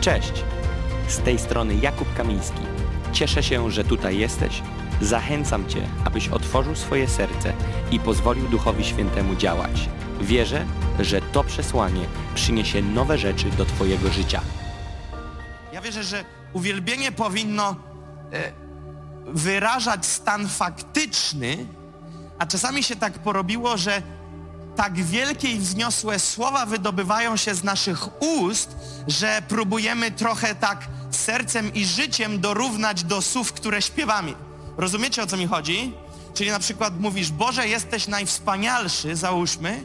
Cześć! Z tej strony Jakub Kamiński. Cieszę się, że tutaj jesteś. Zachęcam Cię, abyś otworzył swoje serce i pozwolił Duchowi Świętemu działać. Wierzę, że to przesłanie przyniesie nowe rzeczy do Twojego życia. Ja wierzę, że uwielbienie powinno e, wyrażać stan faktyczny, a czasami się tak porobiło, że tak wielkie i wzniosłe słowa wydobywają się z naszych ust, że próbujemy trochę tak sercem i życiem dorównać do słów, które śpiewamy. Rozumiecie o co mi chodzi? Czyli na przykład mówisz, Boże, jesteś najwspanialszy, załóżmy,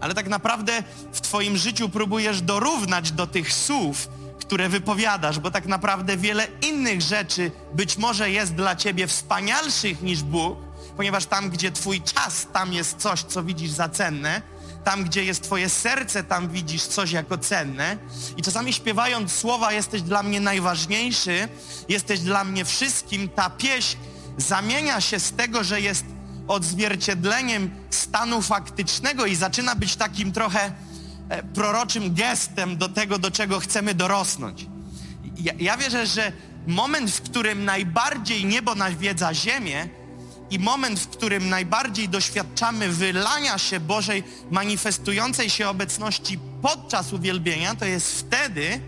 ale tak naprawdę w Twoim życiu próbujesz dorównać do tych słów, które wypowiadasz, bo tak naprawdę wiele innych rzeczy być może jest dla Ciebie wspanialszych niż Bóg, ponieważ tam, gdzie Twój czas, tam jest coś, co widzisz za cenne, tam, gdzie jest Twoje serce, tam widzisz coś jako cenne. I czasami śpiewając słowa jesteś dla mnie najważniejszy, jesteś dla mnie wszystkim, ta pieśń zamienia się z tego, że jest odzwierciedleniem stanu faktycznego i zaczyna być takim trochę e, proroczym gestem do tego, do czego chcemy dorosnąć. Ja, ja wierzę, że moment, w którym najbardziej niebo nawiedza ziemię i moment, w którym najbardziej doświadczamy wylania się Bożej manifestującej się obecności podczas uwielbienia, to jest wtedy,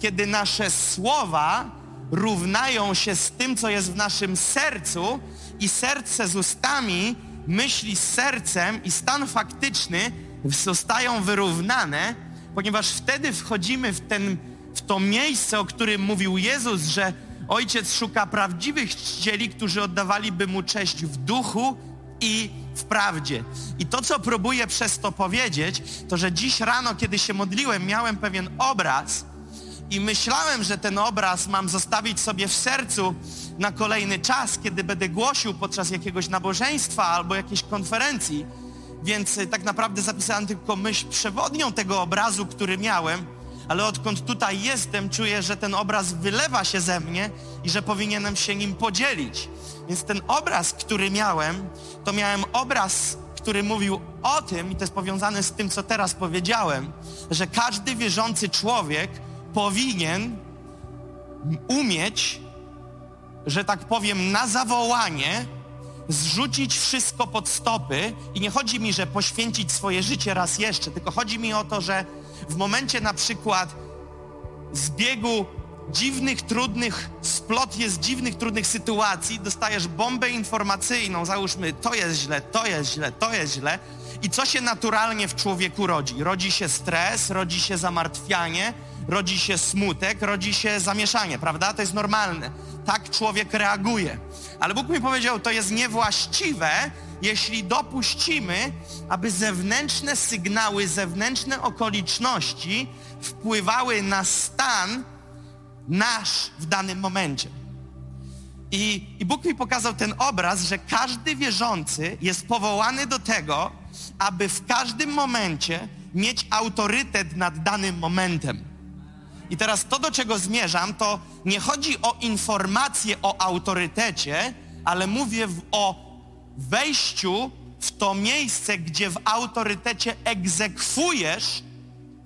kiedy nasze słowa równają się z tym, co jest w naszym sercu i serce z ustami, myśli z sercem i stan faktyczny zostają wyrównane, ponieważ wtedy wchodzimy w, ten, w to miejsce, o którym mówił Jezus, że Ojciec szuka prawdziwych czcicieli, którzy oddawaliby Mu cześć w duchu i w prawdzie. I to, co próbuję przez to powiedzieć, to, że dziś rano, kiedy się modliłem, miałem pewien obraz, i myślałem, że ten obraz mam zostawić sobie w sercu na kolejny czas, kiedy będę głosił podczas jakiegoś nabożeństwa albo jakiejś konferencji. Więc y, tak naprawdę zapisałem tylko myśl przewodnią tego obrazu, który miałem, ale odkąd tutaj jestem, czuję, że ten obraz wylewa się ze mnie i że powinienem się nim podzielić. Więc ten obraz, który miałem, to miałem obraz, który mówił o tym, i to jest powiązane z tym, co teraz powiedziałem, że każdy wierzący człowiek powinien umieć, że tak powiem, na zawołanie zrzucić wszystko pod stopy i nie chodzi mi, że poświęcić swoje życie raz jeszcze, tylko chodzi mi o to, że w momencie na przykład zbiegu dziwnych, trudnych, splot jest dziwnych, trudnych sytuacji, dostajesz bombę informacyjną, załóżmy, to jest źle, to jest źle, to jest źle i co się naturalnie w człowieku rodzi? Rodzi się stres, rodzi się zamartwianie, rodzi się smutek, rodzi się zamieszanie, prawda? To jest normalne. Tak człowiek reaguje. Ale Bóg mi powiedział, to jest niewłaściwe, jeśli dopuścimy, aby zewnętrzne sygnały, zewnętrzne okoliczności wpływały na stan nasz w danym momencie. I, I Bóg mi pokazał ten obraz, że każdy wierzący jest powołany do tego, aby w każdym momencie mieć autorytet nad danym momentem. I teraz to, do czego zmierzam, to nie chodzi o informację o autorytecie, ale mówię w, o wejściu w to miejsce, gdzie w autorytecie egzekwujesz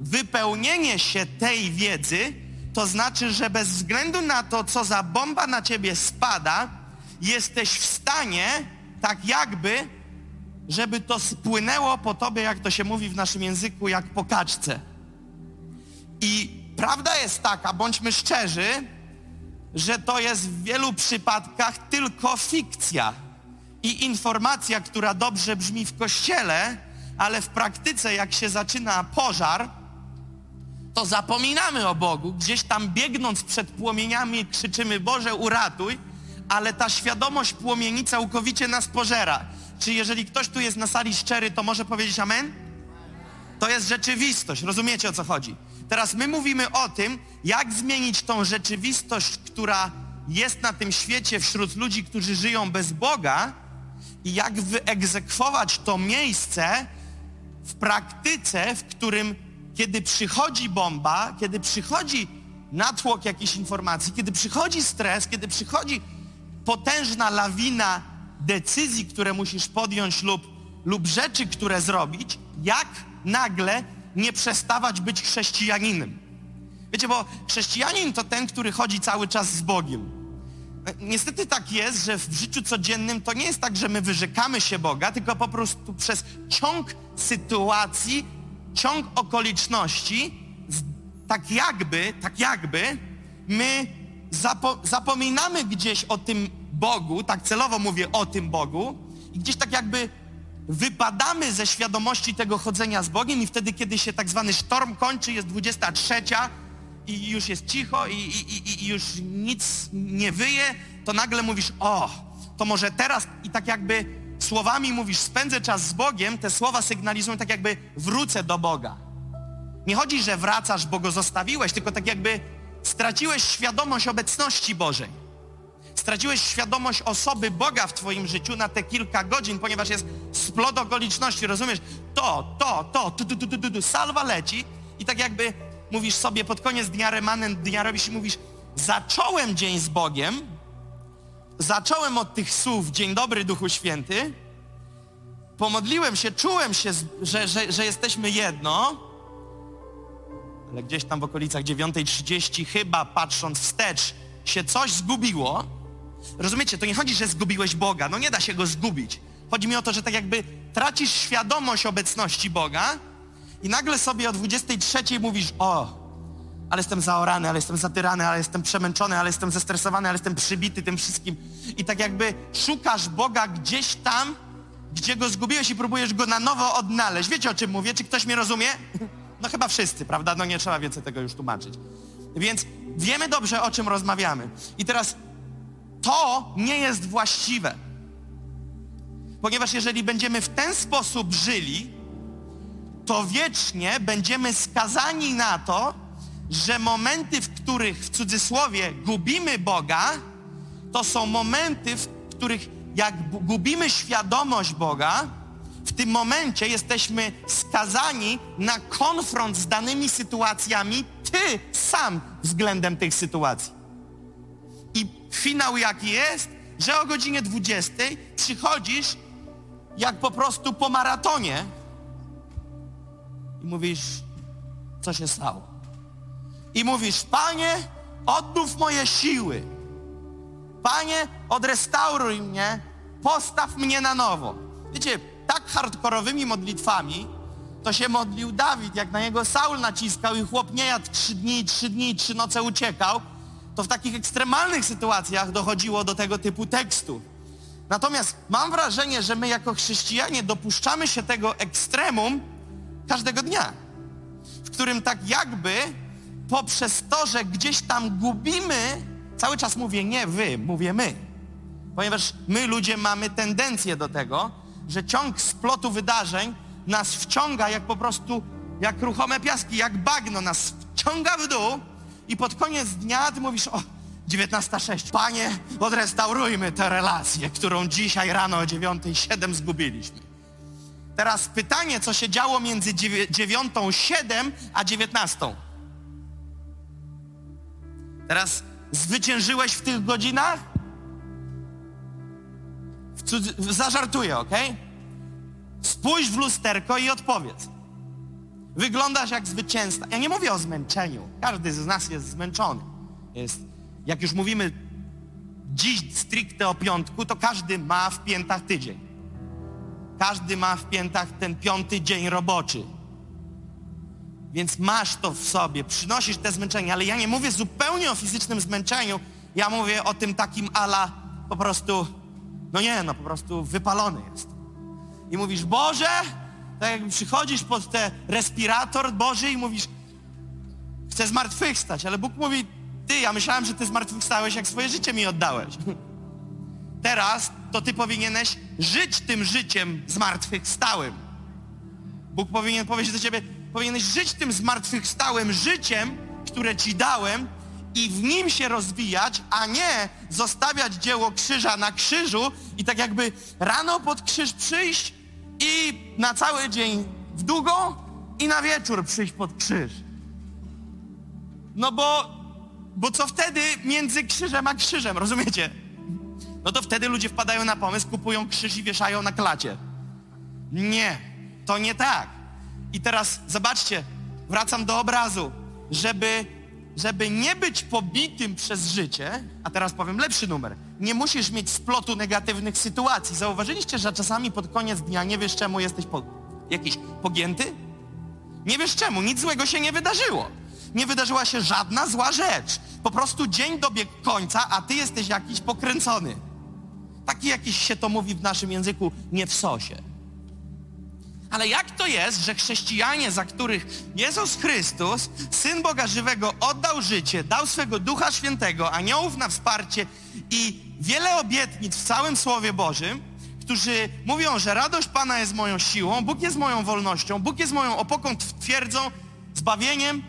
wypełnienie się tej wiedzy, to znaczy, że bez względu na to, co za bomba na ciebie spada, jesteś w stanie, tak jakby, żeby to spłynęło po tobie, jak to się mówi w naszym języku, jak po kaczce. I prawda jest taka, bądźmy szczerzy, że to jest w wielu przypadkach tylko fikcja i informacja, która dobrze brzmi w kościele, ale w praktyce, jak się zaczyna pożar, to zapominamy o Bogu. Gdzieś tam biegnąc przed płomieniami krzyczymy Boże uratuj, ale ta świadomość płomieni całkowicie nas pożera. Czy jeżeli ktoś tu jest na sali szczery, to może powiedzieć amen? To jest rzeczywistość, rozumiecie o co chodzi? Teraz my mówimy o tym, jak zmienić tą rzeczywistość, która jest na tym świecie wśród ludzi, którzy żyją bez Boga i jak wyegzekwować to miejsce w praktyce, w którym kiedy przychodzi bomba, kiedy przychodzi natłok jakichś informacji, kiedy przychodzi stres, kiedy przychodzi potężna lawina decyzji, które musisz podjąć lub, lub rzeczy, które zrobić, jak nagle nie przestawać być chrześcijaninem. Wiecie, bo chrześcijanin to ten, który chodzi cały czas z Bogiem. Niestety tak jest, że w życiu codziennym to nie jest tak, że my wyrzekamy się Boga, tylko po prostu przez ciąg sytuacji, ciąg okoliczności, tak jakby, tak jakby my zapo zapominamy gdzieś o tym Bogu, tak celowo mówię o tym Bogu i gdzieś tak jakby wypadamy ze świadomości tego chodzenia z Bogiem i wtedy, kiedy się tak zwany sztorm kończy, jest 23 i już jest cicho i, i, i już nic nie wyje, to nagle mówisz, o, to może teraz i tak jakby słowami mówisz, spędzę czas z Bogiem, te słowa sygnalizują tak jakby wrócę do Boga. Nie chodzi, że wracasz, bo go zostawiłeś, tylko tak jakby straciłeś świadomość obecności Bożej. Straciłeś świadomość osoby Boga w twoim życiu na te kilka godzin, ponieważ jest splot okoliczności, rozumiesz? To, to, to, tu, tu, tu, tu, tu, salwa leci i tak jakby mówisz sobie pod koniec dnia remanent dnia robisz i mówisz zacząłem dzień z Bogiem, zacząłem od tych słów dzień dobry Duchu Święty, pomodliłem się, czułem się, że, że, że jesteśmy jedno, ale gdzieś tam w okolicach 9.30 chyba patrząc wstecz się coś zgubiło. Rozumiecie, to nie chodzi, że zgubiłeś Boga, no nie da się go zgubić. Chodzi mi o to, że tak jakby tracisz świadomość obecności Boga i nagle sobie o 23 mówisz, o, ale jestem zaorany, ale jestem zatyrany, ale jestem przemęczony, ale jestem zestresowany, ale jestem przybity tym wszystkim. I tak jakby szukasz Boga gdzieś tam, gdzie go zgubiłeś i próbujesz go na nowo odnaleźć. Wiecie o czym mówię? Czy ktoś mnie rozumie? No chyba wszyscy, prawda? No nie trzeba więcej tego już tłumaczyć. Więc wiemy dobrze, o czym rozmawiamy. I teraz to nie jest właściwe. Ponieważ jeżeli będziemy w ten sposób żyli, to wiecznie będziemy skazani na to, że momenty, w których w cudzysłowie gubimy Boga, to są momenty, w których jak gubimy świadomość Boga, w tym momencie jesteśmy skazani na konfront z danymi sytuacjami ty sam względem tych sytuacji. I finał jaki jest, że o godzinie 20 przychodzisz jak po prostu po maratonie i mówisz, co się stało. I mówisz, Panie, odnów moje siły. Panie, odrestauruj mnie, postaw mnie na nowo. Wiecie, tak hardkorowymi modlitwami to się modlił Dawid, jak na niego Saul naciskał i chłop nie jadł trzy dni, trzy dni, trzy noce uciekał, to w takich ekstremalnych sytuacjach dochodziło do tego typu tekstu. Natomiast mam wrażenie, że my jako chrześcijanie dopuszczamy się tego ekstremum każdego dnia, w którym tak jakby poprzez to, że gdzieś tam gubimy, cały czas mówię nie wy, mówię my. Ponieważ my ludzie mamy tendencję do tego, że ciąg splotu wydarzeń nas wciąga jak po prostu, jak ruchome piaski, jak bagno nas wciąga w dół i pod koniec dnia ty mówisz, o, 19.06, panie, odrestaurujmy tę relację, którą dzisiaj rano o 9.07 zgubiliśmy. Teraz pytanie, co się działo między 9.07 a 19. Teraz zwyciężyłeś w tych godzinach? W. Zażartuję, ok? Spójrz w lusterko i odpowiedz. Wyglądasz jak zwycięzca. Ja nie mówię o zmęczeniu. Każdy z nas jest zmęczony. Jest, jak już mówimy dziś stricte o piątku, to każdy ma w piętach tydzień. Każdy ma w piętach ten piąty dzień roboczy. Więc masz to w sobie, przynosisz te zmęczenie, ale ja nie mówię zupełnie o fizycznym zmęczeniu, ja mówię o tym takim ala po prostu, no nie, no po prostu wypalony jest. I mówisz, Boże, tak jakby przychodzisz pod ten respirator Boży i mówisz, chcę zmartwychwstać, ale Bóg mówi, ty, ja myślałem, że ty zmartwychwstałeś, jak swoje życie mi oddałeś. Teraz to ty powinieneś żyć tym życiem zmartwychwstałym. Bóg powinien powiedzieć do ciebie, powinieneś żyć tym zmartwychwstałym życiem, które ci dałem i w nim się rozwijać, a nie zostawiać dzieło krzyża na krzyżu i tak jakby rano pod krzyż przyjść i na cały dzień w długo i na wieczór przyjść pod krzyż. No bo, bo co wtedy między krzyżem a krzyżem, rozumiecie? No to wtedy ludzie wpadają na pomysł, kupują krzyż i wieszają na klacie. Nie, to nie tak. I teraz zobaczcie, wracam do obrazu, żeby żeby nie być pobitym przez życie, a teraz powiem lepszy numer, nie musisz mieć splotu negatywnych sytuacji. Zauważyliście, że czasami pod koniec dnia nie wiesz czemu jesteś po... jakiś pogięty? Nie wiesz czemu, nic złego się nie wydarzyło. Nie wydarzyła się żadna zła rzecz. Po prostu dzień dobiegł końca, a ty jesteś jakiś pokręcony. Taki jakiś się to mówi w naszym języku, nie w sosie. Ale jak to jest, że chrześcijanie, za których Jezus Chrystus, Syn Boga Żywego, oddał życie, dał swego Ducha Świętego, aniołów na wsparcie i wiele obietnic w całym Słowie Bożym, którzy mówią, że radość Pana jest moją siłą, Bóg jest moją wolnością, Bóg jest moją opoką, twierdzą, zbawieniem,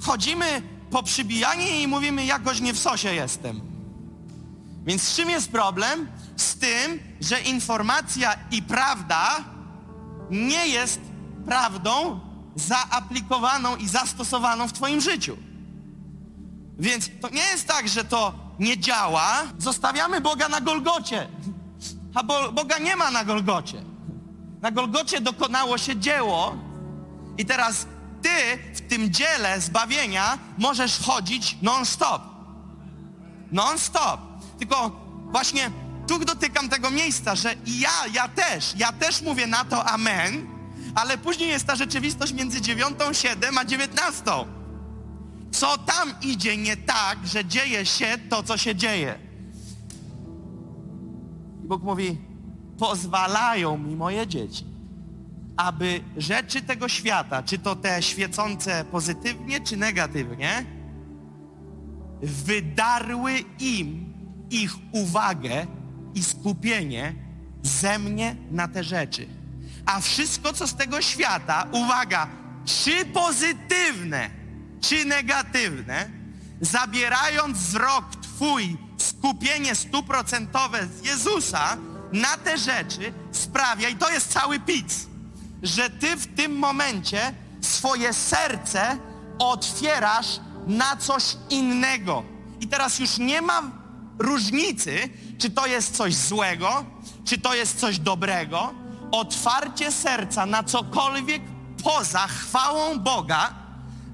chodzimy po przybijanie i mówimy, jakoś nie w sosie jestem. Więc z czym jest problem? Z tym, że informacja i prawda nie jest prawdą zaaplikowaną i zastosowaną w Twoim życiu. Więc to nie jest tak, że to nie działa. Zostawiamy Boga na Golgocie. A Bo Boga nie ma na Golgocie. Na Golgocie dokonało się dzieło i teraz Ty w tym dziele zbawienia możesz chodzić non-stop. Non-stop. Tylko właśnie tu dotykam tego miejsca, że ja, ja też, ja też mówię na to amen, ale później jest ta rzeczywistość między dziewiątą, siedem, a dziewiętnastą. Co tam idzie nie tak, że dzieje się to, co się dzieje. I Bóg mówi, pozwalają mi moje dzieci, aby rzeczy tego świata, czy to te świecące pozytywnie, czy negatywnie, wydarły im ich uwagę i skupienie ze mnie na te rzeczy. A wszystko, co z tego świata, uwaga, czy pozytywne, czy negatywne, zabierając wzrok Twój, skupienie stuprocentowe z Jezusa na te rzeczy, sprawia, i to jest cały pic, że Ty w tym momencie swoje serce otwierasz na coś innego. I teraz już nie ma różnicy, czy to jest coś złego, czy to jest coś dobrego. Otwarcie serca na cokolwiek poza chwałą Boga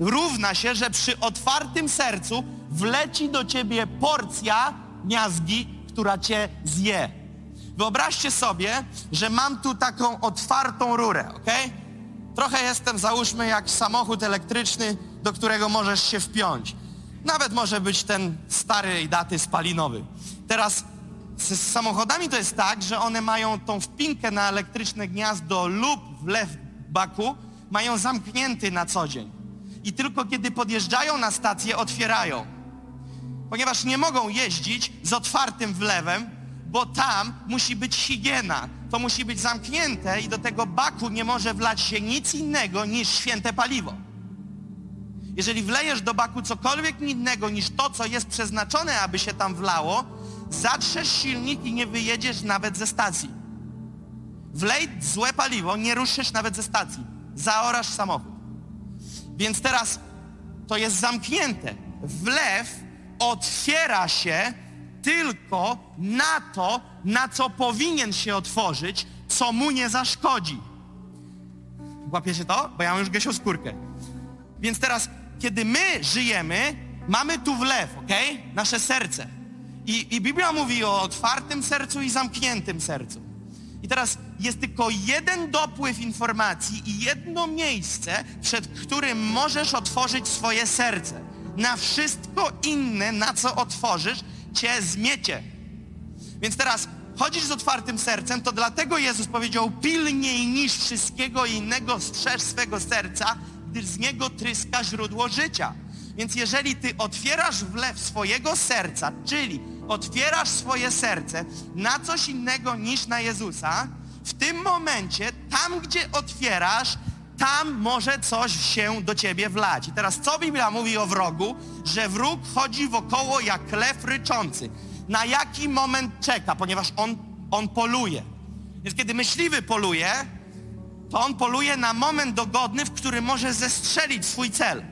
równa się, że przy otwartym sercu wleci do ciebie porcja miazgi, która cię zje. Wyobraźcie sobie, że mam tu taką otwartą rurę, ok? Trochę jestem, załóżmy, jak samochód elektryczny, do którego możesz się wpiąć. Nawet może być ten stary daty spalinowy. Teraz z samochodami to jest tak, że one mają tą wpinkę na elektryczne gniazdo lub wlew baku, mają zamknięty na co dzień. I tylko kiedy podjeżdżają na stację, otwierają. Ponieważ nie mogą jeździć z otwartym wlewem, bo tam musi być higiena. To musi być zamknięte i do tego baku nie może wlać się nic innego niż święte paliwo. Jeżeli wlejesz do baku cokolwiek innego niż to, co jest przeznaczone, aby się tam wlało, zatrzesz silnik i nie wyjedziesz nawet ze stacji. Wlej złe paliwo, nie ruszysz nawet ze stacji. Zaorasz samochód. Więc teraz to jest zamknięte. Wlew otwiera się tylko na to, na co powinien się otworzyć, co mu nie zaszkodzi. Łapiecie to? Bo ja mam już gęsią skórkę. Więc teraz, kiedy my żyjemy, mamy tu wlew, ok? Nasze serce. I, I Biblia mówi o otwartym sercu i zamkniętym sercu. I teraz jest tylko jeden dopływ informacji i jedno miejsce, przed którym możesz otworzyć swoje serce. Na wszystko inne, na co otworzysz, cię zmiecie. Więc teraz chodzisz z otwartym sercem, to dlatego Jezus powiedział pilniej niż wszystkiego innego strzeż swego serca, gdyż z niego tryska źródło życia. Więc jeżeli ty otwierasz wlew swojego serca, czyli otwierasz swoje serce na coś innego niż na Jezusa, w tym momencie, tam gdzie otwierasz, tam może coś się do ciebie wlać. I teraz co Biblia mówi o wrogu? Że wróg chodzi wokoło jak lew ryczący. Na jaki moment czeka? Ponieważ on, on poluje. Więc kiedy myśliwy poluje, to on poluje na moment dogodny, w którym może zestrzelić swój cel.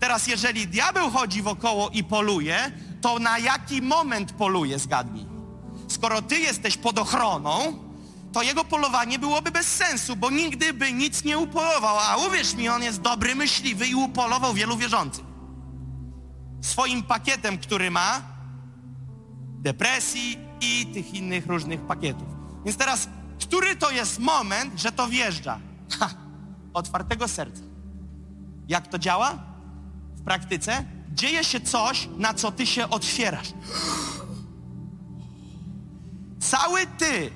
Teraz jeżeli diabeł chodzi wokoło i poluje, to na jaki moment poluje, zgadnij. Skoro ty jesteś pod ochroną, to jego polowanie byłoby bez sensu, bo nigdy by nic nie upolował. A uwierz mi, on jest dobry, myśliwy i upolował wielu wierzących. swoim pakietem, który ma depresji i tych innych różnych pakietów. Więc teraz, który to jest moment, że to wjeżdża? Ha, otwartego serca. Jak to działa? W praktyce dzieje się coś, na co ty się otwierasz. Cały ty,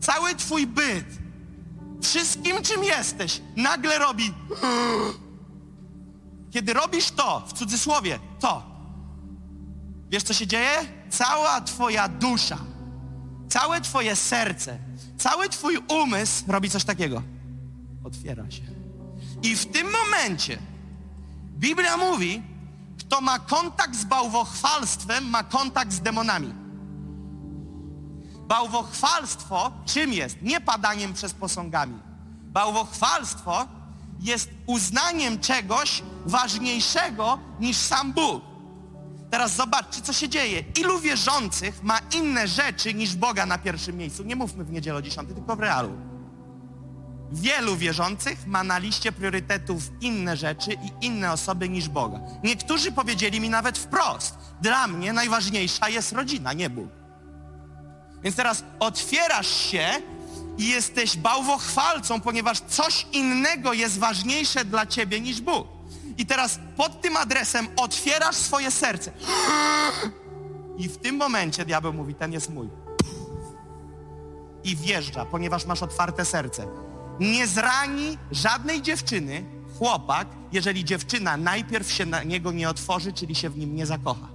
cały twój byt, wszystkim czym jesteś, nagle robi. Kiedy robisz to, w cudzysłowie, to, wiesz co się dzieje? Cała twoja dusza, całe twoje serce, cały twój umysł robi coś takiego. Otwiera się. I w tym momencie Biblia mówi, kto ma kontakt z bałwochwalstwem, ma kontakt z demonami. Bałwochwalstwo czym jest? Nie padaniem przez posągami. Bałwochwalstwo jest uznaniem czegoś ważniejszego niż sam Bóg. Teraz zobaczcie, co się dzieje. Ilu wierzących ma inne rzeczy niż Boga na pierwszym miejscu? Nie mówmy w niedzielę o 10, tylko w realu. Wielu wierzących ma na liście priorytetów inne rzeczy i inne osoby niż Boga. Niektórzy powiedzieli mi nawet wprost, dla mnie najważniejsza jest rodzina, nie Bóg. Więc teraz otwierasz się i jesteś bałwochwalcą, ponieważ coś innego jest ważniejsze dla ciebie niż Bóg. I teraz pod tym adresem otwierasz swoje serce. I w tym momencie diabeł mówi, ten jest mój. I wjeżdża, ponieważ masz otwarte serce. Nie zrani żadnej dziewczyny, chłopak, jeżeli dziewczyna najpierw się na niego nie otworzy, czyli się w nim nie zakocha.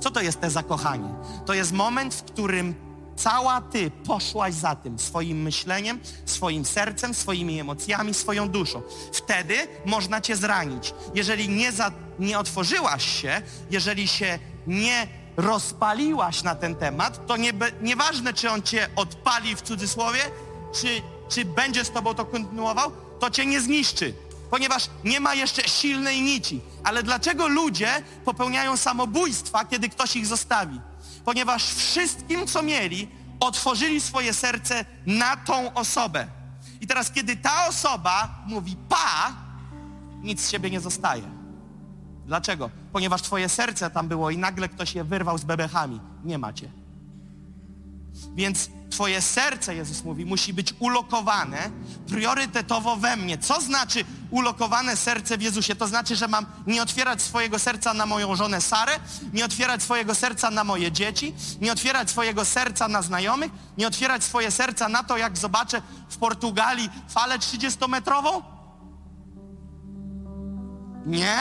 Co to jest te zakochanie? To jest moment, w którym cała ty poszłaś za tym swoim myśleniem, swoim sercem, swoimi emocjami, swoją duszą. Wtedy można cię zranić. Jeżeli nie, za, nie otworzyłaś się, jeżeli się nie rozpaliłaś na ten temat, to nie, nieważne, czy on cię odpali w cudzysłowie, czy, czy będzie z tobą to kontynuował, to cię nie zniszczy, ponieważ nie ma jeszcze silnej nici. Ale dlaczego ludzie popełniają samobójstwa, kiedy ktoś ich zostawi? Ponieważ wszystkim, co mieli, otworzyli swoje serce na tą osobę. I teraz, kiedy ta osoba mówi pa, nic z siebie nie zostaje. Dlaczego? Ponieważ twoje serce tam było i nagle ktoś je wyrwał z bebechami. Nie macie. Więc Twoje serce, Jezus mówi, musi być ulokowane priorytetowo we mnie. Co znaczy ulokowane serce w Jezusie? To znaczy, że mam nie otwierać swojego serca na moją żonę Sarę, nie otwierać swojego serca na moje dzieci, nie otwierać swojego serca na znajomych, nie otwierać swoje serca na to, jak zobaczę w Portugalii falę 30-metrową? Nie?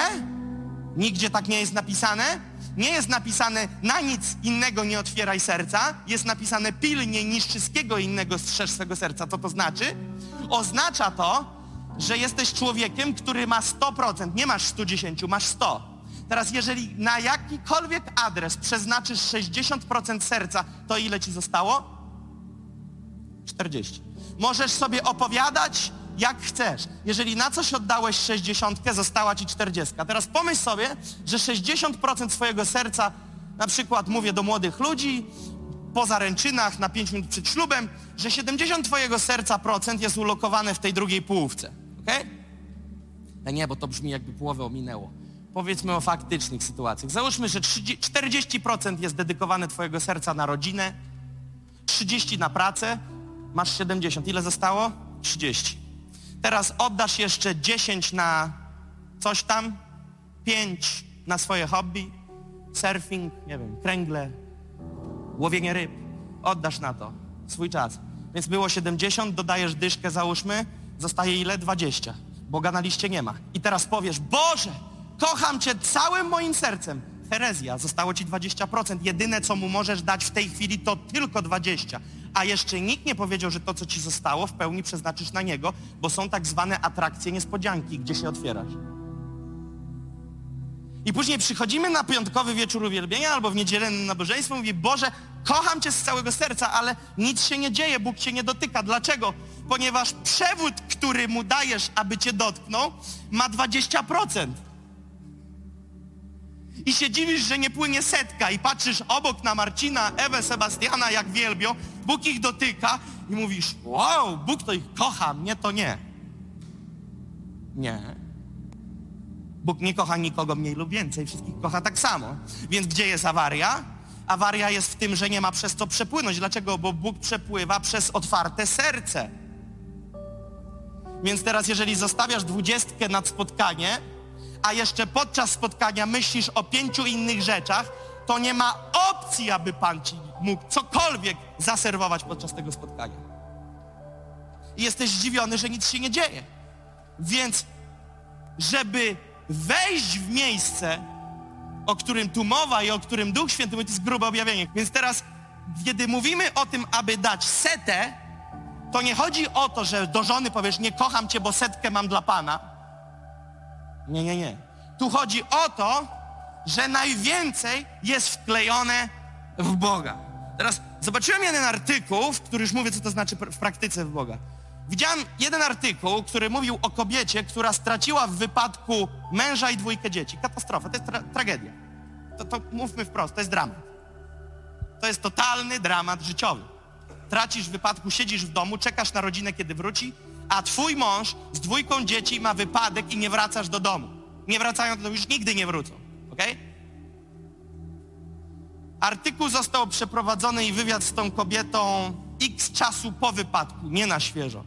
Nigdzie tak nie jest napisane? Nie jest napisane na nic innego nie otwieraj serca, jest napisane pilnie niż wszystkiego innego strzeż swego serca. Co to znaczy? Oznacza to, że jesteś człowiekiem, który ma 100%, nie masz 110, masz 100. Teraz jeżeli na jakikolwiek adres przeznaczysz 60% serca, to ile ci zostało? 40. Możesz sobie opowiadać, jak chcesz. Jeżeli na coś oddałeś 60, została ci 40. Teraz pomyśl sobie, że 60% swojego serca, na przykład mówię do młodych ludzi, po zaręczynach, na 5 minut przed ślubem, że 70 twojego serca procent jest ulokowane w tej drugiej połówce. ok? Okay? nie, bo to brzmi jakby połowę ominęło. Powiedzmy o faktycznych sytuacjach. Załóżmy, że 30, 40% jest dedykowane twojego serca na rodzinę, 30 na pracę, masz 70. Ile zostało? 30. Teraz oddasz jeszcze 10 na coś tam, 5 na swoje hobby, surfing, nie wiem, kręgle, łowienie ryb. Oddasz na to swój czas. Więc było 70, dodajesz dyszkę, załóżmy, zostaje ile? 20. Boga na liście nie ma. I teraz powiesz, Boże, kocham Cię całym moim sercem. Herezja, zostało Ci 20%. Jedyne, co Mu możesz dać w tej chwili, to tylko 20 a jeszcze nikt nie powiedział, że to, co ci zostało, w pełni przeznaczysz na niego, bo są tak zwane atrakcje niespodzianki, gdzie się otwierasz. I później przychodzimy na piątkowy wieczór uwielbienia albo w niedzielę na nabożeństwo i mówi, Boże, kocham Cię z całego serca, ale nic się nie dzieje, Bóg Cię nie dotyka. Dlaczego? Ponieważ przewód, który Mu dajesz, aby Cię dotknął, ma 20% i się dziwisz, że nie płynie setka i patrzysz obok na Marcina, Ewę, Sebastiana, jak wielbią, Bóg ich dotyka i mówisz, wow, Bóg to ich kocha, mnie to nie. Nie. Bóg nie kocha nikogo mniej lub więcej, wszystkich kocha tak samo. Więc gdzie jest awaria? Awaria jest w tym, że nie ma przez co przepłynąć. Dlaczego? Bo Bóg przepływa przez otwarte serce. Więc teraz, jeżeli zostawiasz dwudziestkę nad spotkanie, a jeszcze podczas spotkania myślisz o pięciu innych rzeczach, to nie ma opcji, aby Pan ci mógł cokolwiek zaserwować podczas tego spotkania. I jesteś zdziwiony, że nic się nie dzieje. Więc, żeby wejść w miejsce, o którym tu mowa i o którym Duch Święty mówi, to jest grube objawienie. Więc teraz, kiedy mówimy o tym, aby dać setę, to nie chodzi o to, że do żony powiesz, nie kocham cię, bo setkę mam dla Pana. Nie, nie, nie. Tu chodzi o to, że najwięcej jest wklejone w Boga. Teraz zobaczyłem jeden artykuł, w który już mówię, co to znaczy w praktyce w Boga. Widziałem jeden artykuł, który mówił o kobiecie, która straciła w wypadku męża i dwójkę dzieci. Katastrofa, to jest tra tragedia. To, to mówmy wprost, to jest dramat. To jest totalny dramat życiowy. Tracisz w wypadku, siedzisz w domu, czekasz na rodzinę, kiedy wróci, a twój mąż z dwójką dzieci ma wypadek i nie wracasz do domu. Nie wracają do domu, już nigdy nie wrócą. ok? Artykuł został przeprowadzony i wywiad z tą kobietą x czasu po wypadku, nie na świeżo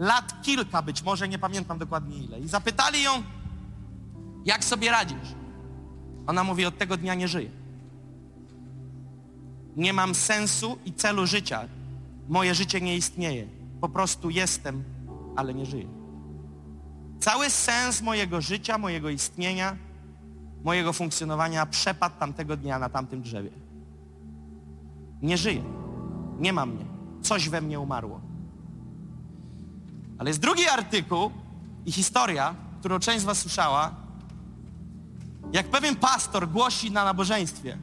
lat kilka być może, nie pamiętam dokładnie ile. I zapytali ją, jak sobie radzisz? Ona mówi, od tego dnia nie żyję. Nie mam sensu i celu życia. Moje życie nie istnieje. Po prostu jestem, ale nie żyję. Cały sens mojego życia, mojego istnienia, mojego funkcjonowania przepadł tamtego dnia na tamtym drzewie. Nie żyję. Nie ma mnie. Coś we mnie umarło. Ale jest drugi artykuł i historia, którą część z was słyszała, jak pewien pastor głosi na nabożeństwie.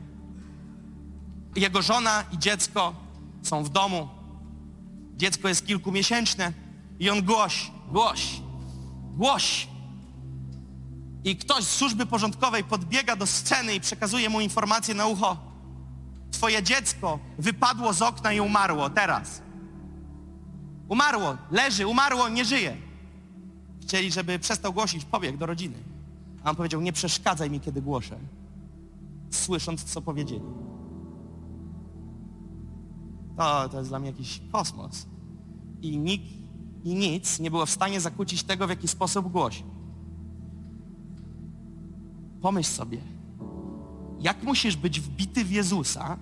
Jego żona i dziecko są w domu. Dziecko jest kilkumiesięczne i on głosi, głosi, głosi. I ktoś z służby porządkowej podbiega do sceny i przekazuje mu informację na ucho. Twoje dziecko wypadło z okna i umarło teraz. Umarło, leży, umarło, nie żyje. Chcieli, żeby przestał głosić, pobiegł do rodziny. A on powiedział, nie przeszkadzaj mi, kiedy głoszę, słysząc, co powiedzieli. To, to jest dla mnie jakiś kosmos. I nikt i nic nie było w stanie zakłócić tego, w jaki sposób głosi. Pomyśl sobie, jak musisz być wbity w Jezusa,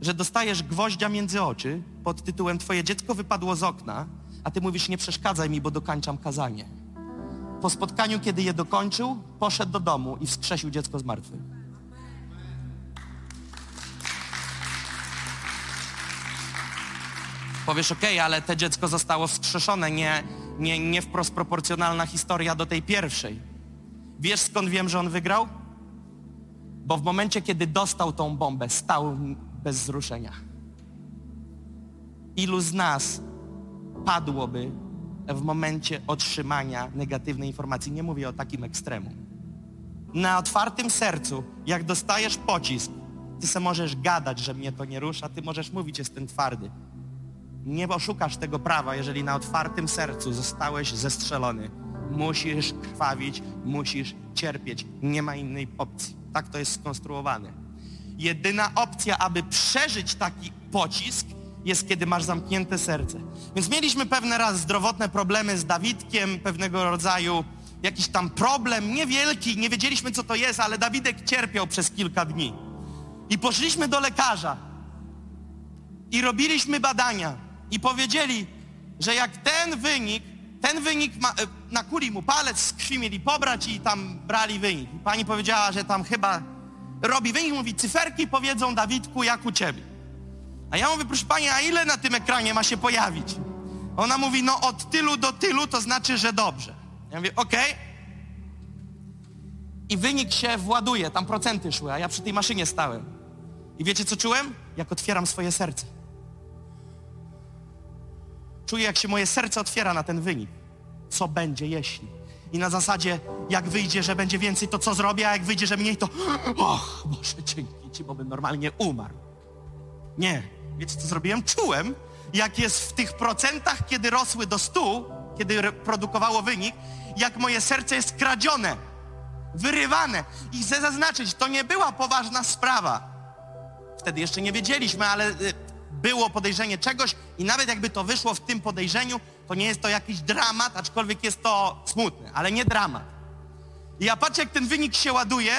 że dostajesz gwoździa między oczy pod tytułem Twoje dziecko wypadło z okna, a Ty mówisz nie przeszkadzaj mi, bo dokańczam kazanie. Po spotkaniu, kiedy je dokończył, poszedł do domu i wskrzesił dziecko z martwych. Powiesz, okej, okay, ale te dziecko zostało wskrzeszone, nie, nie, nie wprost proporcjonalna historia do tej pierwszej. Wiesz skąd wiem, że on wygrał? Bo w momencie, kiedy dostał tą bombę, stał bez wzruszenia. Ilu z nas padłoby w momencie otrzymania negatywnej informacji? Nie mówię o takim ekstremum. Na otwartym sercu, jak dostajesz pocisk, ty se możesz gadać, że mnie to nie rusza, ty możesz mówić, jestem twardy. Nie oszukasz tego prawa, jeżeli na otwartym sercu zostałeś zestrzelony. Musisz krwawić, musisz cierpieć. Nie ma innej opcji. Tak to jest skonstruowane. Jedyna opcja, aby przeżyć taki pocisk, jest kiedy masz zamknięte serce. Więc mieliśmy pewne raz zdrowotne problemy z Dawidkiem, pewnego rodzaju jakiś tam problem, niewielki, nie wiedzieliśmy co to jest, ale Dawidek cierpiał przez kilka dni. I poszliśmy do lekarza i robiliśmy badania i powiedzieli, że jak ten wynik, ten wynik ma, e, na kuli mu palec z krwi mieli pobrać i tam brali wynik. Pani powiedziała, że tam chyba robi wynik, mówi, cyferki powiedzą Dawidku, jak u ciebie. A ja mówię, proszę pani, a ile na tym ekranie ma się pojawić? Ona mówi, no od tylu do tylu, to znaczy, że dobrze. Ja mówię, okej. Okay. I wynik się właduje, tam procenty szły, a ja przy tej maszynie stałem. I wiecie, co czułem? Jak otwieram swoje serce. Czuję, jak się moje serce otwiera na ten wynik. Co będzie, jeśli? I na zasadzie, jak wyjdzie, że będzie więcej, to co zrobię, a jak wyjdzie, że mniej, to och, Boże, dzięki Ci, bo bym normalnie umarł. Nie. Wiecie, co zrobiłem? Czułem, jak jest w tych procentach, kiedy rosły do stu, kiedy produkowało wynik, jak moje serce jest kradzione. wyrywane. I chcę zaznaczyć, to nie była poważna sprawa. Wtedy jeszcze nie wiedzieliśmy, ale y, było podejrzenie czegoś i nawet jakby to wyszło w tym podejrzeniu, to nie jest to jakiś dramat, aczkolwiek jest to smutne, ale nie dramat. I ja patrzę, jak ten wynik się ładuje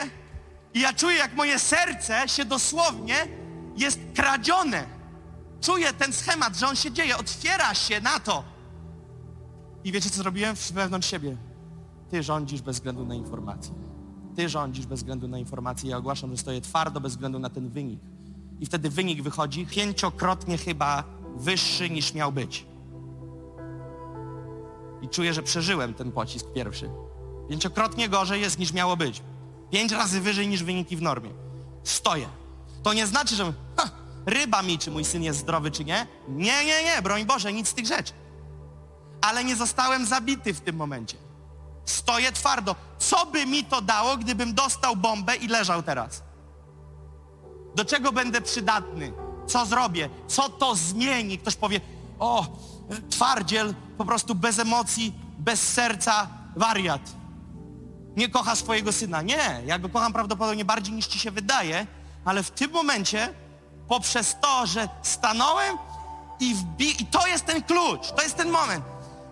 i ja czuję, jak moje serce się dosłownie jest kradzione. Czuję ten schemat, że on się dzieje, otwiera się na to. I wiecie, co zrobiłem wewnątrz siebie? Ty rządzisz bez względu na informacje. Ty rządzisz bez względu na informacje. Ja ogłaszam, że stoję twardo bez względu na ten wynik. I wtedy wynik wychodzi pięciokrotnie chyba wyższy niż miał być. I czuję, że przeżyłem ten pocisk pierwszy. Pięciokrotnie gorzej jest niż miało być. Pięć razy wyżej niż wyniki w normie. Stoję. To nie znaczy, że ha, ryba mi, czy mój syn jest zdrowy, czy nie. Nie, nie, nie, broń Boże, nic z tych rzeczy. Ale nie zostałem zabity w tym momencie. Stoję twardo. Co by mi to dało, gdybym dostał bombę i leżał teraz? Do czego będę przydatny? Co zrobię? Co to zmieni? Ktoś powie, o, twardziel, po prostu bez emocji, bez serca, wariat. Nie kocha swojego syna. Nie, ja go kocham prawdopodobnie bardziej niż ci się wydaje, ale w tym momencie, poprzez to, że stanąłem i wbi... I to jest ten klucz, to jest ten moment.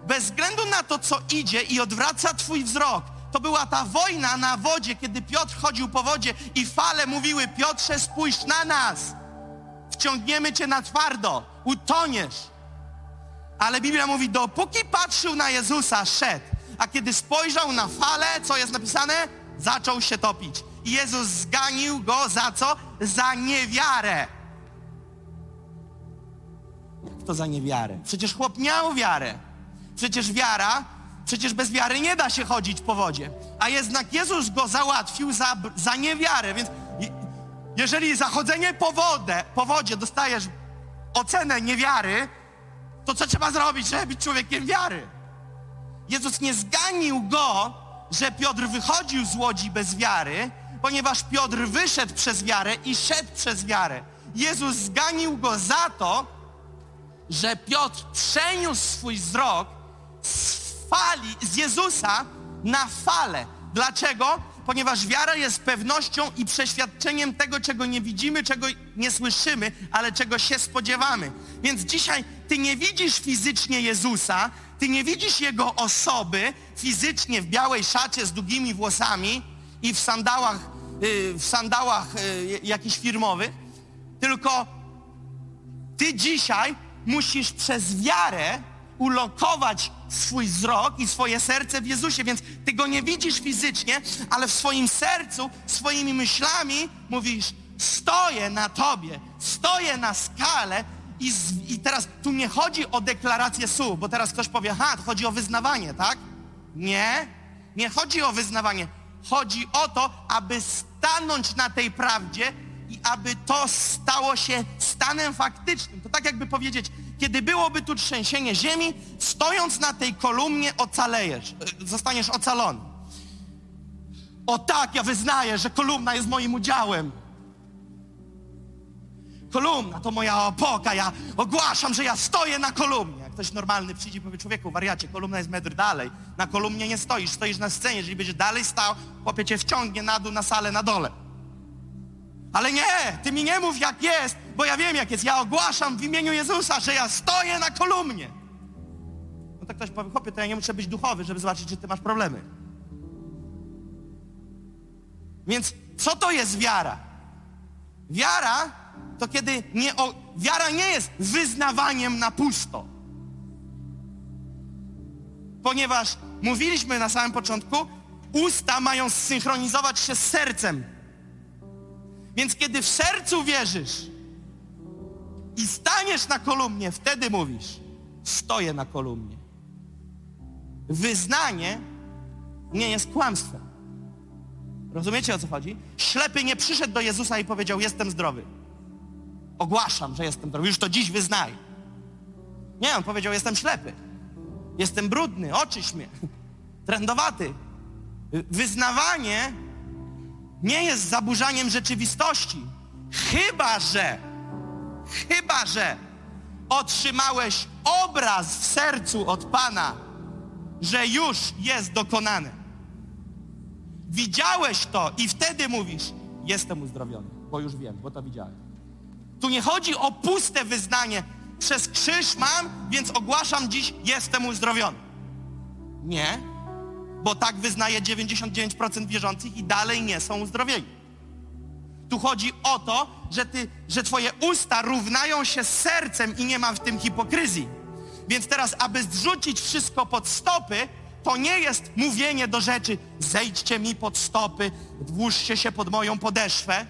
Bez względu na to, co idzie i odwraca twój wzrok, to była ta wojna na wodzie, kiedy Piotr chodził po wodzie i fale mówiły, Piotrze, spójrz na nas. Wciągniemy cię na twardo, utoniesz. Ale Biblia mówi, dopóki patrzył na Jezusa, szedł. A kiedy spojrzał na falę, co jest napisane? Zaczął się topić. I Jezus zganił go za co? Za niewiarę. Jak to za niewiarę? Przecież chłop miał wiarę. Przecież wiara, przecież bez wiary nie da się chodzić po wodzie. A jednak Jezus go załatwił za, za niewiarę, więc jeżeli zachodzenie po, wodę, po wodzie dostajesz ocenę niewiary, to co trzeba zrobić, żeby być człowiekiem wiary? Jezus nie zganił go, że Piotr wychodził z łodzi bez wiary, ponieważ Piotr wyszedł przez wiarę i szedł przez wiarę. Jezus zganił go za to, że Piotr przeniósł swój wzrok z fali, z Jezusa na falę. Dlaczego? Ponieważ wiara jest pewnością i przeświadczeniem tego, czego nie widzimy, czego nie słyszymy, ale czego się spodziewamy. Więc dzisiaj ty nie widzisz fizycznie Jezusa, ty nie widzisz Jego osoby fizycznie w białej szacie z długimi włosami i w sandałach, yy, w sandałach yy, jakichś firmowych, tylko ty dzisiaj musisz przez wiarę ulokować swój wzrok i swoje serce w Jezusie, więc ty go nie widzisz fizycznie, ale w swoim sercu, swoimi myślami mówisz, stoję na tobie, stoję na skale i, z, i teraz tu nie chodzi o deklarację słów, bo teraz ktoś powie, ha, to chodzi o wyznawanie, tak? Nie, nie chodzi o wyznawanie. Chodzi o to, aby stanąć na tej prawdzie i aby to stało się stanem faktycznym. To tak jakby powiedzieć, kiedy byłoby tu trzęsienie ziemi, stojąc na tej kolumnie ocalejesz, e, zostaniesz ocalony. O tak, ja wyznaję, że kolumna jest moim udziałem. Kolumna to moja opoka, ja ogłaszam, że ja stoję na kolumnie. Jak ktoś normalny przyjdzie i powie, człowieku, wariacie, kolumna jest metr dalej. Na kolumnie nie stoisz, stoisz na scenie. Jeżeli będziesz dalej stał, chłopie cię wciągnie na dół, na salę, na dole. Ale nie, ty mi nie mów jak jest, bo ja wiem jak jest. Ja ogłaszam w imieniu Jezusa, że ja stoję na kolumnie. No tak ktoś powie, chłopie, to ja nie muszę być duchowy, żeby zobaczyć, czy ty masz problemy. Więc co to jest wiara? Wiara to kiedy nie o... wiara nie jest wyznawaniem na pusto. Ponieważ mówiliśmy na samym początku, usta mają zsynchronizować się z sercem. Więc kiedy w sercu wierzysz i staniesz na kolumnie, wtedy mówisz, stoję na kolumnie. Wyznanie nie jest kłamstwem. Rozumiecie o co chodzi? Ślepy nie przyszedł do Jezusa i powiedział, jestem zdrowy. Ogłaszam, że jestem zdrowy. Już to dziś wyznaj. Nie, on powiedział, jestem ślepy. Jestem brudny, oczyś mnie. Trendowaty. Wyznawanie nie jest zaburzaniem rzeczywistości. Chyba, że, chyba, że otrzymałeś obraz w sercu od Pana, że już jest dokonane. Widziałeś to i wtedy mówisz, jestem uzdrowiony, bo już wiem, bo to widziałem. Tu nie chodzi o puste wyznanie. Przez krzyż mam, więc ogłaszam dziś, jestem uzdrowiony. Nie, bo tak wyznaje 99% wierzących i dalej nie są uzdrowieni. Tu chodzi o to, że, ty, że twoje usta równają się z sercem i nie ma w tym hipokryzji. Więc teraz, aby zrzucić wszystko pod stopy, to nie jest mówienie do rzeczy, zejdźcie mi pod stopy, włóżcie się pod moją podeszwę,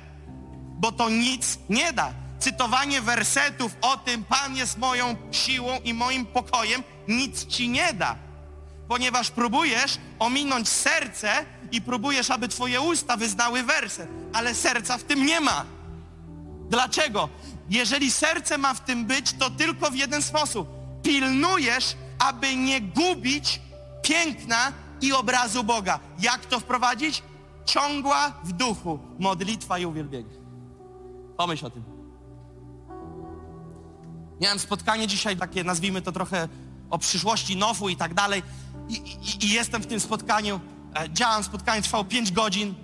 bo to nic nie da. Cytowanie wersetów o tym, Pan jest moją siłą i moim pokojem, nic ci nie da. Ponieważ próbujesz ominąć serce i próbujesz, aby twoje usta wyznały werset, ale serca w tym nie ma. Dlaczego? Jeżeli serce ma w tym być, to tylko w jeden sposób. Pilnujesz, aby nie gubić piękna i obrazu Boga. Jak to wprowadzić? Ciągła w duchu modlitwa i uwielbienie. Pomyśl o tym. Miałem spotkanie dzisiaj takie, nazwijmy to trochę o przyszłości Nofu i tak dalej. I, i, i jestem w tym spotkaniu. E, działam, spotkanie trwało 5 godzin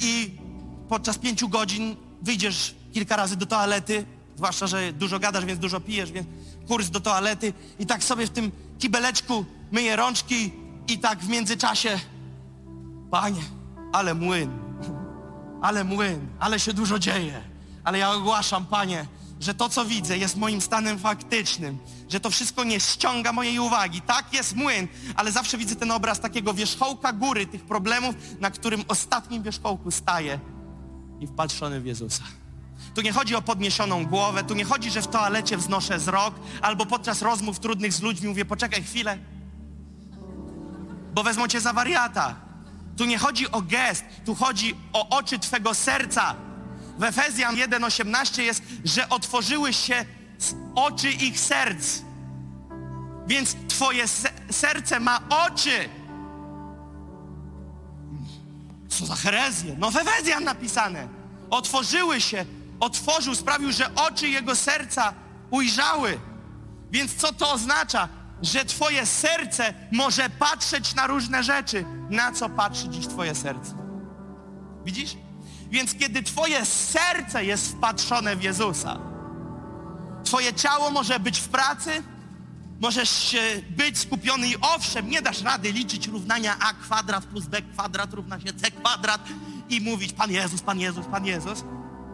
i podczas 5 godzin wyjdziesz kilka razy do toalety, zwłaszcza, że dużo gadasz, więc dużo pijesz, więc kurs do toalety i tak sobie w tym kibeleczku myję rączki i tak w międzyczasie Panie, ale młyn, ale młyn, ale się dużo dzieje. Ale ja ogłaszam, Panie, że to, co widzę, jest moim stanem faktycznym, że to wszystko nie ściąga mojej uwagi. Tak jest młyn, ale zawsze widzę ten obraz takiego wierzchołka góry, tych problemów, na którym ostatnim wierzchołku staję i wpatrzony w Jezusa. Tu nie chodzi o podniesioną głowę, tu nie chodzi, że w toalecie wznoszę wzrok, albo podczas rozmów trudnych z ludźmi mówię, poczekaj chwilę, bo wezmą cię za wariata. Tu nie chodzi o gest, tu chodzi o oczy Twego serca. W Efezjan 1,18 jest, że otworzyły się oczy ich serc. Więc Twoje se serce ma oczy. Co za herezję? No w Efezjan napisane. Otworzyły się, otworzył, sprawił, że oczy jego serca ujrzały. Więc co to oznacza? Że Twoje serce może patrzeć na różne rzeczy. Na co patrzy dziś Twoje serce? Widzisz? Więc kiedy Twoje serce jest wpatrzone w Jezusa, Twoje ciało może być w pracy, możesz być skupiony i owszem, nie dasz rady liczyć równania a kwadrat plus b kwadrat równa się c kwadrat i mówić Pan Jezus, Pan Jezus, Pan Jezus,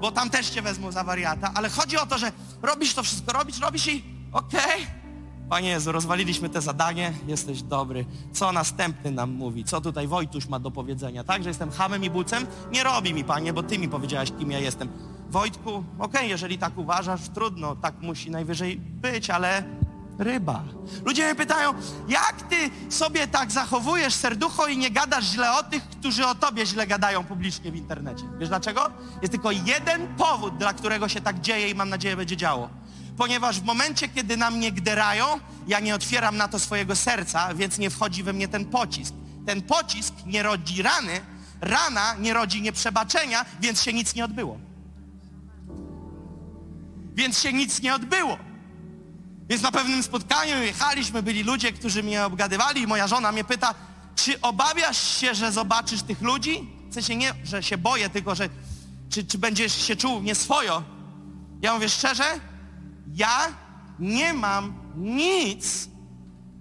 bo tam też Cię wezmą za wariata, ale chodzi o to, że robisz to wszystko, robisz, robisz i okej, okay, Panie Jezu, rozwaliliśmy te zadanie, jesteś dobry. Co następny nam mówi? Co tutaj Wojtuś ma do powiedzenia? Tak, że jestem hamem i bucem? Nie robi mi, Panie, bo Ty mi powiedziałaś, kim ja jestem. Wojtku, okej, okay, jeżeli tak uważasz, trudno, tak musi najwyżej być, ale ryba. Ludzie mnie pytają, jak Ty sobie tak zachowujesz serducho i nie gadasz źle o tych, którzy o Tobie źle gadają publicznie w internecie? Wiesz dlaczego? Jest tylko jeden powód, dla którego się tak dzieje i mam nadzieję będzie działo ponieważ w momencie, kiedy na mnie gderają, ja nie otwieram na to swojego serca, więc nie wchodzi we mnie ten pocisk. Ten pocisk nie rodzi rany, rana nie rodzi nieprzebaczenia, więc się nic nie odbyło. Więc się nic nie odbyło. Więc na pewnym spotkaniu jechaliśmy, byli ludzie, którzy mnie obgadywali i moja żona mnie pyta, czy obawiasz się, że zobaczysz tych ludzi? W sensie nie, że się boję, tylko że czy, czy będziesz się czuł nieswojo. Ja mówię szczerze, ja nie mam nic,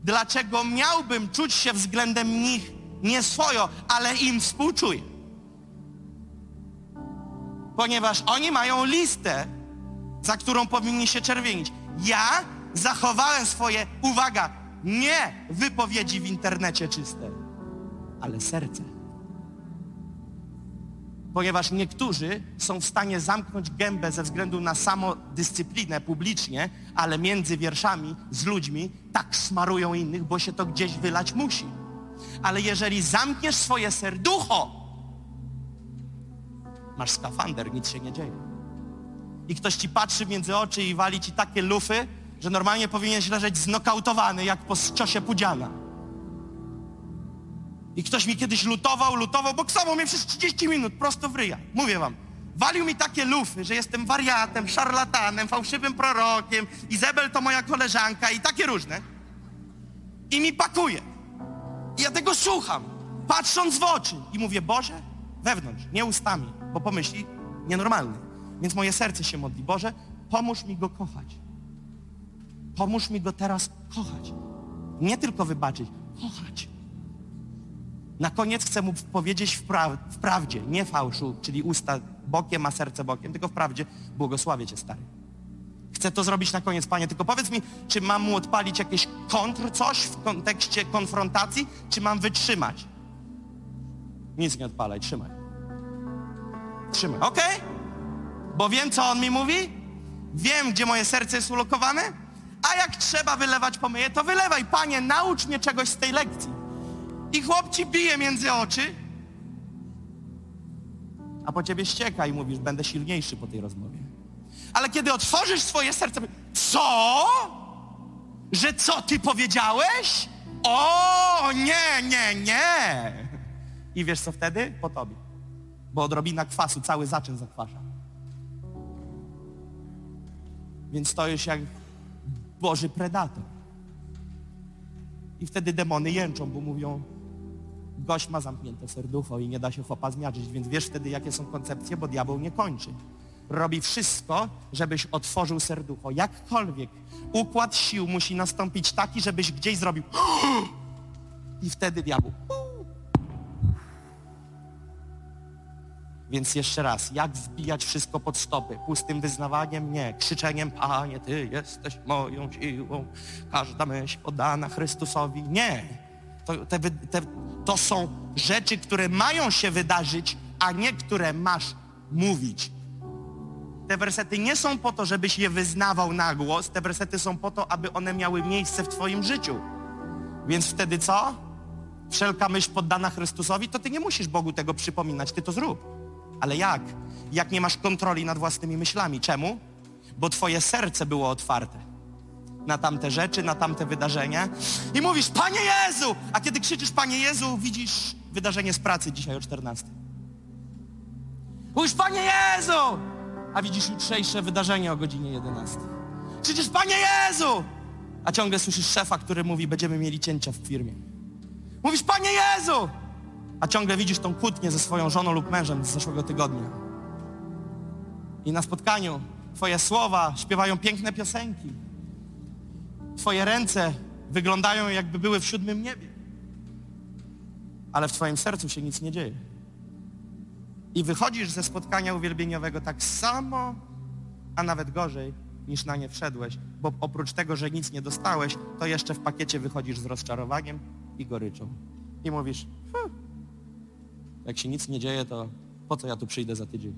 dlaczego miałbym czuć się względem nich nieswojo, ale im współczuję. Ponieważ oni mają listę, za którą powinni się czerwienić. Ja zachowałem swoje, uwaga, nie wypowiedzi w internecie czyste, ale serce ponieważ niektórzy są w stanie zamknąć gębę ze względu na samodyscyplinę publicznie, ale między wierszami z ludźmi tak smarują innych, bo się to gdzieś wylać musi. Ale jeżeli zamkniesz swoje serducho, masz skafander, nic się nie dzieje. I ktoś ci patrzy między oczy i wali ci takie lufy, że normalnie powinieneś leżeć znokautowany, jak po ciosie Pudziana. I ktoś mi kiedyś lutował, lutował, boksował mnie przez 30 minut, prosto w ryja. Mówię wam. Walił mi takie lufy, że jestem wariatem, szarlatanem, fałszywym prorokiem, Izabel to moja koleżanka i takie różne. I mi pakuje. I ja tego słucham. patrząc w oczy i mówię, Boże, wewnątrz, nie ustami, bo pomyśli, nienormalny. Więc moje serce się modli, Boże, pomóż mi go kochać. Pomóż mi go teraz kochać. Nie tylko wybaczyć, kochać. Na koniec chcę mu powiedzieć w, pra w prawdzie, nie fałszu, czyli usta bokiem, a serce bokiem, tylko w prawdzie, błogosławię Cię, stary. Chcę to zrobić na koniec, Panie, tylko powiedz mi, czy mam mu odpalić jakieś kontr, coś w kontekście konfrontacji, czy mam wytrzymać? Nic nie odpalaj, trzymaj. Trzymaj, okej? Okay? Bo wiem, co on mi mówi, wiem, gdzie moje serce jest ulokowane, a jak trzeba wylewać pomyję, to wylewaj. Panie, naucz mnie czegoś z tej lekcji. I chłop ci bije między oczy, a po ciebie ścieka i mówisz, będę silniejszy po tej rozmowie. Ale kiedy otworzysz swoje serce, co? Że co ty powiedziałeś? O, nie, nie, nie. I wiesz co wtedy? Po tobie. Bo odrobina kwasu cały zaczyn zakwasza. Więc stoisz jak Boży predator. I wtedy demony jęczą, bo mówią, gość ma zamknięte serducho i nie da się chłopa zmiażdżyć, więc wiesz wtedy, jakie są koncepcje, bo diabeł nie kończy. Robi wszystko, żebyś otworzył serducho. Jakkolwiek układ sił musi nastąpić taki, żebyś gdzieś zrobił i wtedy diabeł Więc jeszcze raz, jak zbijać wszystko pod stopy? Pustym wyznawaniem? Nie. Krzyczeniem, Panie, Ty jesteś moją siłą, każda myśl podana Chrystusowi? Nie. To, te, te, to są rzeczy, które mają się wydarzyć, a nie które masz mówić. Te wersety nie są po to, żebyś je wyznawał na głos, te wersety są po to, aby one miały miejsce w Twoim życiu. Więc wtedy co? Wszelka myśl poddana Chrystusowi, to Ty nie musisz Bogu tego przypominać, Ty to zrób. Ale jak? Jak nie masz kontroli nad własnymi myślami. Czemu? Bo twoje serce było otwarte na tamte rzeczy, na tamte wydarzenia i mówisz, Panie Jezu! A kiedy krzyczysz, Panie Jezu, widzisz wydarzenie z pracy dzisiaj o 14. Mówisz, Panie Jezu! A widzisz jutrzejsze wydarzenie o godzinie 11. Krzyczysz, Panie Jezu! A ciągle słyszysz szefa, który mówi, będziemy mieli cięcia w firmie. Mówisz, Panie Jezu! A ciągle widzisz tą kłótnię ze swoją żoną lub mężem z zeszłego tygodnia. I na spotkaniu Twoje słowa śpiewają piękne piosenki. Twoje ręce wyglądają jakby były w siódmym niebie. Ale w Twoim sercu się nic nie dzieje. I wychodzisz ze spotkania uwielbieniowego tak samo, a nawet gorzej, niż na nie wszedłeś, bo oprócz tego, że nic nie dostałeś, to jeszcze w pakiecie wychodzisz z rozczarowaniem i goryczą. I mówisz, jak się nic nie dzieje, to po co ja tu przyjdę za tydzień?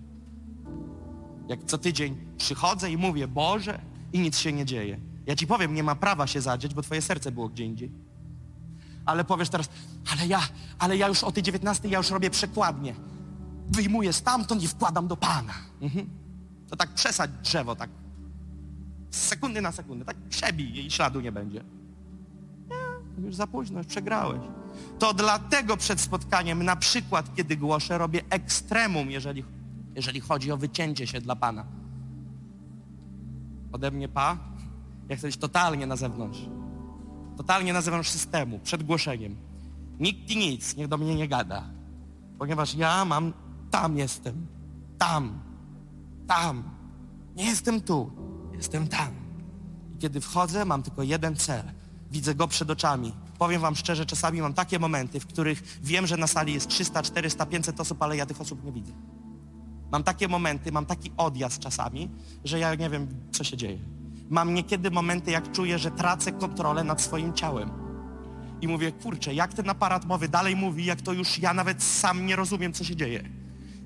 Jak co tydzień przychodzę i mówię, Boże, i nic się nie dzieje. Ja ci powiem, nie ma prawa się zadzieć, bo twoje serce było gdzie indziej. Ale powiesz teraz, ale ja, ale ja już o tej 19 ja już robię przekładnie. Wyjmuję stamtąd i wkładam do Pana. Mhm. To tak przesadź drzewo, tak z sekundy na sekundę, tak przebij i śladu nie będzie. Już za późno, już przegrałeś. To dlatego przed spotkaniem, na przykład kiedy głoszę, robię ekstremum, jeżeli, jeżeli chodzi o wycięcie się dla Pana. Ode mnie Pa, ja chcę być totalnie na zewnątrz. Totalnie na zewnątrz systemu, przed głoszeniem. Nikt i nic, niech do mnie nie gada. Ponieważ ja mam, tam jestem, tam, tam. Nie jestem tu, jestem tam. I kiedy wchodzę, mam tylko jeden cel. Widzę go przed oczami powiem wam szczerze, czasami mam takie momenty, w których wiem, że na sali jest 300, 400, 500 osób, ale ja tych osób nie widzę. Mam takie momenty, mam taki odjazd czasami, że ja nie wiem, co się dzieje. Mam niekiedy momenty, jak czuję, że tracę kontrolę nad swoim ciałem. I mówię, kurczę, jak ten aparat mowy dalej mówi, jak to już ja nawet sam nie rozumiem, co się dzieje.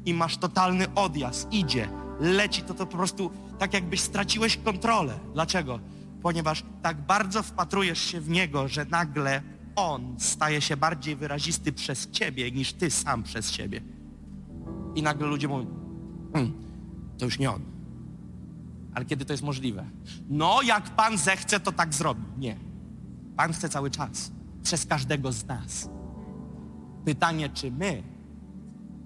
I masz totalny odjazd, idzie, leci, to to po prostu tak jakbyś straciłeś kontrolę. Dlaczego? Ponieważ tak bardzo wpatrujesz się w Niego, że nagle On staje się bardziej wyrazisty przez Ciebie niż Ty sam przez siebie. I nagle ludzie mówią, hm, to już nie On. Ale kiedy to jest możliwe? No, jak Pan zechce, to tak zrobi. Nie. Pan chce cały czas. Przez każdego z nas. Pytanie, czy my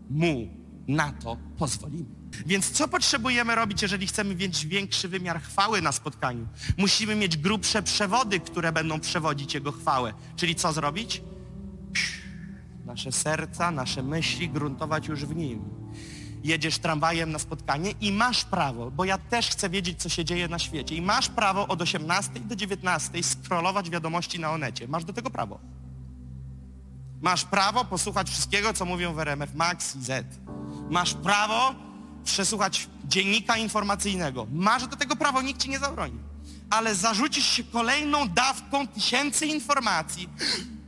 Mu na to pozwolimy. Więc co potrzebujemy robić, jeżeli chcemy mieć większy wymiar chwały na spotkaniu? Musimy mieć grubsze przewody, które będą przewodzić Jego chwałę. Czyli co zrobić? nasze serca, nasze myśli gruntować już w Nim. Jedziesz tramwajem na spotkanie i masz prawo, bo ja też chcę wiedzieć, co się dzieje na świecie. I masz prawo od 18 do 19 scrollować wiadomości na Onecie. Masz do tego prawo. Masz prawo posłuchać wszystkiego, co mówią w RMF Max i Z. Masz prawo przesłuchać dziennika informacyjnego. Masz do tego prawo, nikt ci nie zabroni. Ale zarzucisz się kolejną dawką tysięcy informacji.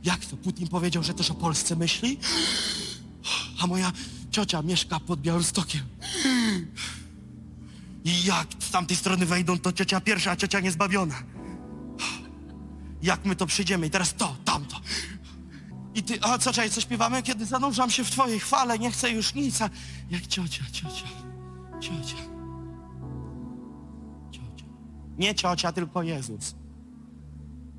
Jak to Putin powiedział, że też o Polsce myśli? A moja ciocia mieszka pod Białymstokiem. I jak z tamtej strony wejdą, to ciocia pierwsza, a ciocia niezbawiona. Jak my to przyjdziemy? I teraz to, tamto. I ty, a co, czekaj, co śpiewamy? Kiedy zanurzam się w twojej chwale, nie chcę już nic, a jak ciocia, ciocia, ciocia, ciocia. Nie ciocia, tylko Jezus.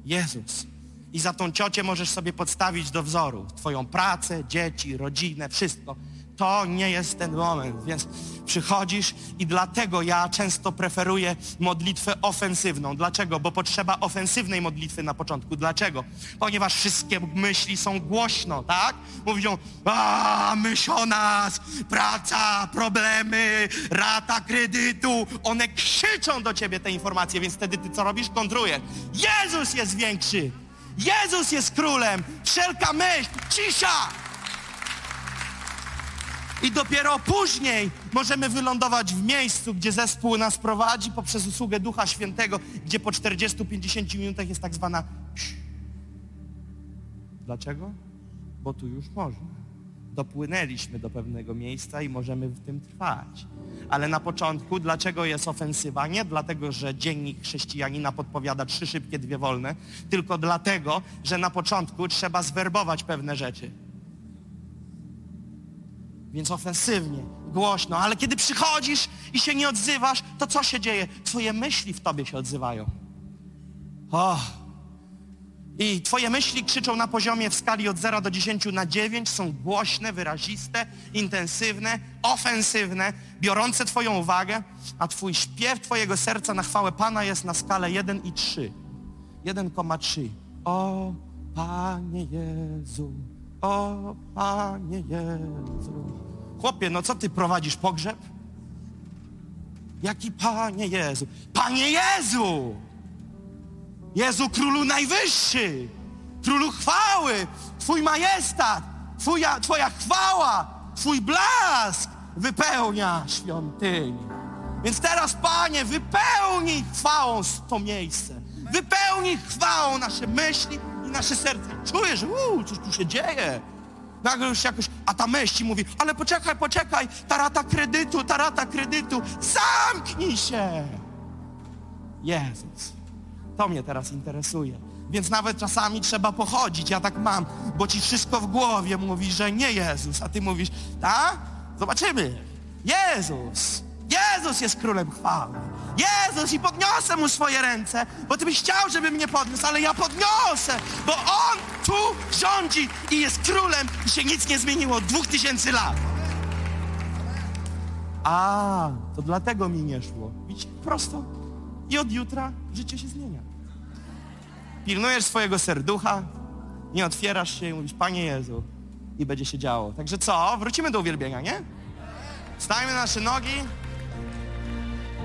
Jezus. I za tą ciocię możesz sobie podstawić do wzoru twoją pracę, dzieci, rodzinę, wszystko. To nie jest ten moment, więc przychodzisz i dlatego ja często preferuję modlitwę ofensywną. Dlaczego? Bo potrzeba ofensywnej modlitwy na początku. Dlaczego? Ponieważ wszystkie myśli są głośno, tak? Mówią, a myśl o nas, praca, problemy, rata kredytu. One krzyczą do ciebie te informacje, więc wtedy ty co robisz? Kontrujesz. Jezus jest większy. Jezus jest królem. Wszelka myśl, cisza. I dopiero później możemy wylądować w miejscu, gdzie zespół nas prowadzi poprzez usługę Ducha Świętego, gdzie po 40-50 minutach jest tak zwana. Dlaczego? Bo tu już można. Dopłynęliśmy do pewnego miejsca i możemy w tym trwać. Ale na początku, dlaczego jest ofensywa? Nie dlatego, że dziennik chrześcijanina podpowiada trzy szybkie, dwie wolne, tylko dlatego, że na początku trzeba zwerbować pewne rzeczy. Więc ofensywnie, głośno, ale kiedy przychodzisz i się nie odzywasz, to co się dzieje? Twoje myśli w tobie się odzywają. O! I twoje myśli krzyczą na poziomie w skali od 0 do 10 na 9, są głośne, wyraziste, intensywne, ofensywne, biorące twoją uwagę, a twój śpiew twojego serca na chwałę Pana jest na skalę 1 i 3. 1,3. O Panie Jezu, o Panie Jezu. Chłopie, no co ty prowadzisz pogrzeb? Jaki Panie Jezu? Panie Jezu! Jezu Królu Najwyższy! Królu chwały! Twój majestat! Twoja, twoja chwała! Twój blask wypełnia świątynię. Więc teraz, Panie, wypełnij chwałą to miejsce. Wypełnij chwałą nasze myśli nasze serce. Czuję, że uu, coś tu się dzieje. Nagle już jakoś, a ta myśl ci mówi, ale poczekaj, poczekaj, ta rata kredytu, ta rata kredytu, zamknij się! Jezus, to mnie teraz interesuje. Więc nawet czasami trzeba pochodzić, ja tak mam, bo ci wszystko w głowie mówi, że nie Jezus, a ty mówisz, tak? Zobaczymy. Jezus, Jezus jest królem chwały. Jezus i podniosę mu swoje ręce, bo ty byś chciał, żeby mnie podniósł, ale ja podniosę, bo on tu rządzi i jest królem i się nic nie zmieniło od dwóch tysięcy lat. A, to dlatego mi nie szło. Widzicie, prosto. I od jutra życie się zmienia. Pilnujesz swojego serducha, nie otwierasz się i mówisz, Panie Jezu, i będzie się działo. Także co? Wrócimy do uwielbienia, nie? Stajmy na nasze nogi.